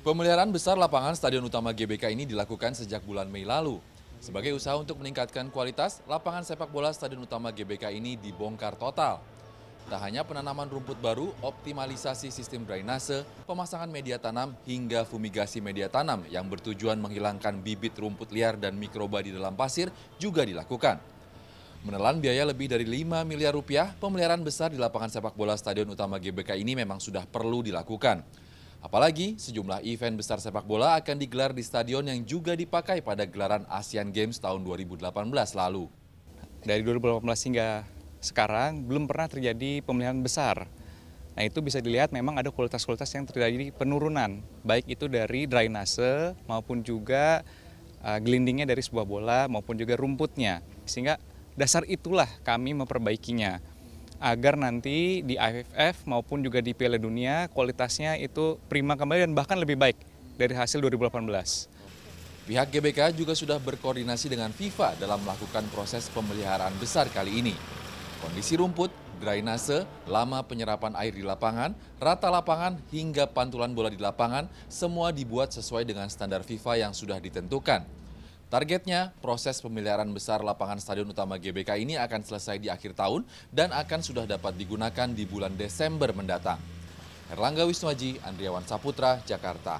Pemeliharaan besar lapangan Stadion Utama GBK ini dilakukan sejak bulan Mei lalu. Sebagai usaha untuk meningkatkan kualitas, lapangan sepak bola Stadion Utama GBK ini dibongkar total. Tak hanya penanaman rumput baru, optimalisasi sistem drainase, pemasangan media tanam, hingga fumigasi media tanam yang bertujuan menghilangkan bibit rumput liar dan mikroba di dalam pasir juga dilakukan. Menelan biaya lebih dari 5 miliar rupiah, pemeliharaan besar di lapangan sepak bola Stadion Utama GBK ini memang sudah perlu dilakukan. Apalagi sejumlah event besar sepak bola akan digelar di stadion yang juga dipakai pada gelaran Asian Games tahun 2018 lalu. Dari 2018 hingga sekarang belum pernah terjadi pemilihan besar. Nah itu bisa dilihat memang ada kualitas-kualitas yang terjadi penurunan, baik itu dari drainase maupun juga uh, gelindingnya dari sebuah bola maupun juga rumputnya. Sehingga dasar itulah kami memperbaikinya agar nanti di AFF maupun juga di Piala Dunia kualitasnya itu prima kembali dan bahkan lebih baik dari hasil 2018. Pihak GBK juga sudah berkoordinasi dengan FIFA dalam melakukan proses pemeliharaan besar kali ini. Kondisi rumput, drainase, lama penyerapan air di lapangan, rata lapangan hingga pantulan bola di lapangan semua dibuat sesuai dengan standar FIFA yang sudah ditentukan. Targetnya, proses pemeliharaan besar lapangan Stadion Utama GBK ini akan selesai di akhir tahun dan akan sudah dapat digunakan di bulan Desember mendatang. Erlangga Wisnuaji, Andriawan Saputra, Jakarta.